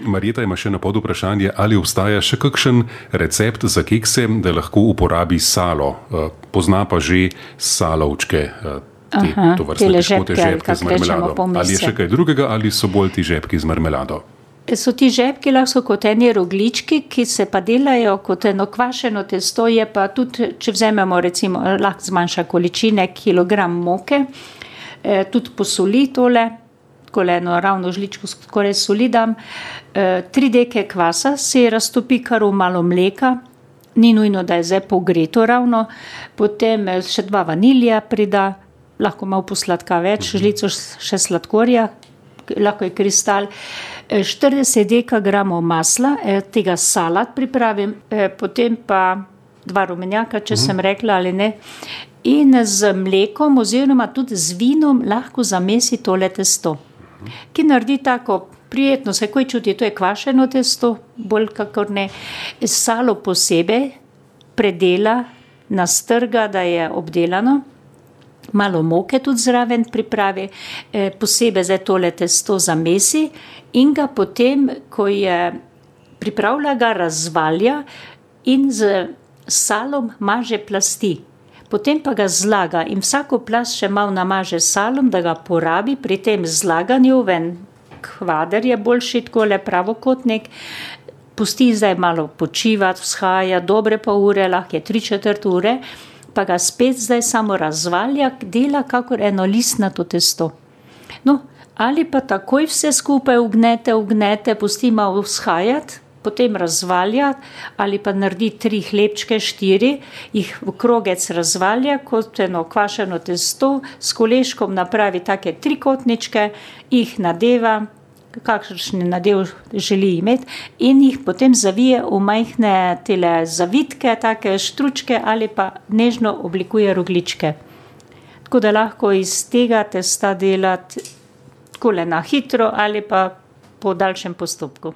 Marjeta ima še na pod vprašanje, ali obstaja še kakšen recept za kekse, da lahko uporabi salo. Eh, pozna pa že salovčke, eh, te, Aha, to vrstne žepke, žepke z marmelado. Ali je še kaj drugega, ali so bolj ti žepki z marmelado? So ti žepki lahko kot eni roglički, ki se pa delajo kot eno kvašeno testo, je pa tudi, če vzamemo recimo, lahko zmanjša količine, kilogram moke, eh, tudi posoli tole, tako eno ravno žličko skoraj soli dam, eh, tri deke kvasa se raztopi kar v malo mleka, ni nujno, da je zdaj pogreto ravno, potem eh, še dva vanilija prida, lahko malo posladka več, žlico še sladkorja, lahko je kristal. Eh, 40 dekagramov masla, eh, tega salat pripravim, potem pa dva rumenjaka, če sem rekla ali ne. In z mlekom, oziroma tudi z vinom, lahko zamesi tole testo, ki naredi tako prijetno, se kaj čuti, to je kvašeno testo, bolj kakor ne. Salo posebej predela, nastrga, da je obdelano malo moke tudi zraven pripravi, eh, posebej za tole testo zamesi in ga potem, ko je pripravlja, ga razvalja in z salom maže plasti. Potem pa ga zlaga in vsako plast še malo namaže s salom, da ga porabi pri tem zlaganju ven. Kvader je boljši, tako le pravokotnik. Pusti zdaj malo počivati, vzhaja, dobre pol ure, lahko je tri četrt ure, pa ga spet zdaj samo razvalja, dela kakor eno listnato testo. No, ali pa takoj vse skupaj ugnete, ugnete, pusti malo vzhajati, potem razvalja, ali pa naredi tri hlebčke, štiri, jih v krogec razvalja kot eno kvašeno testo, s koleškom napravi take trikotničke, jih nadeva, kakšen nadev želi imeti, in jih potem zavije v majhne tele zavitke, take štručke ali pa nežno oblikuje rogličke. Tako da lahko iz tega testa delati tako le na hitro ali pa po daljšem postopku.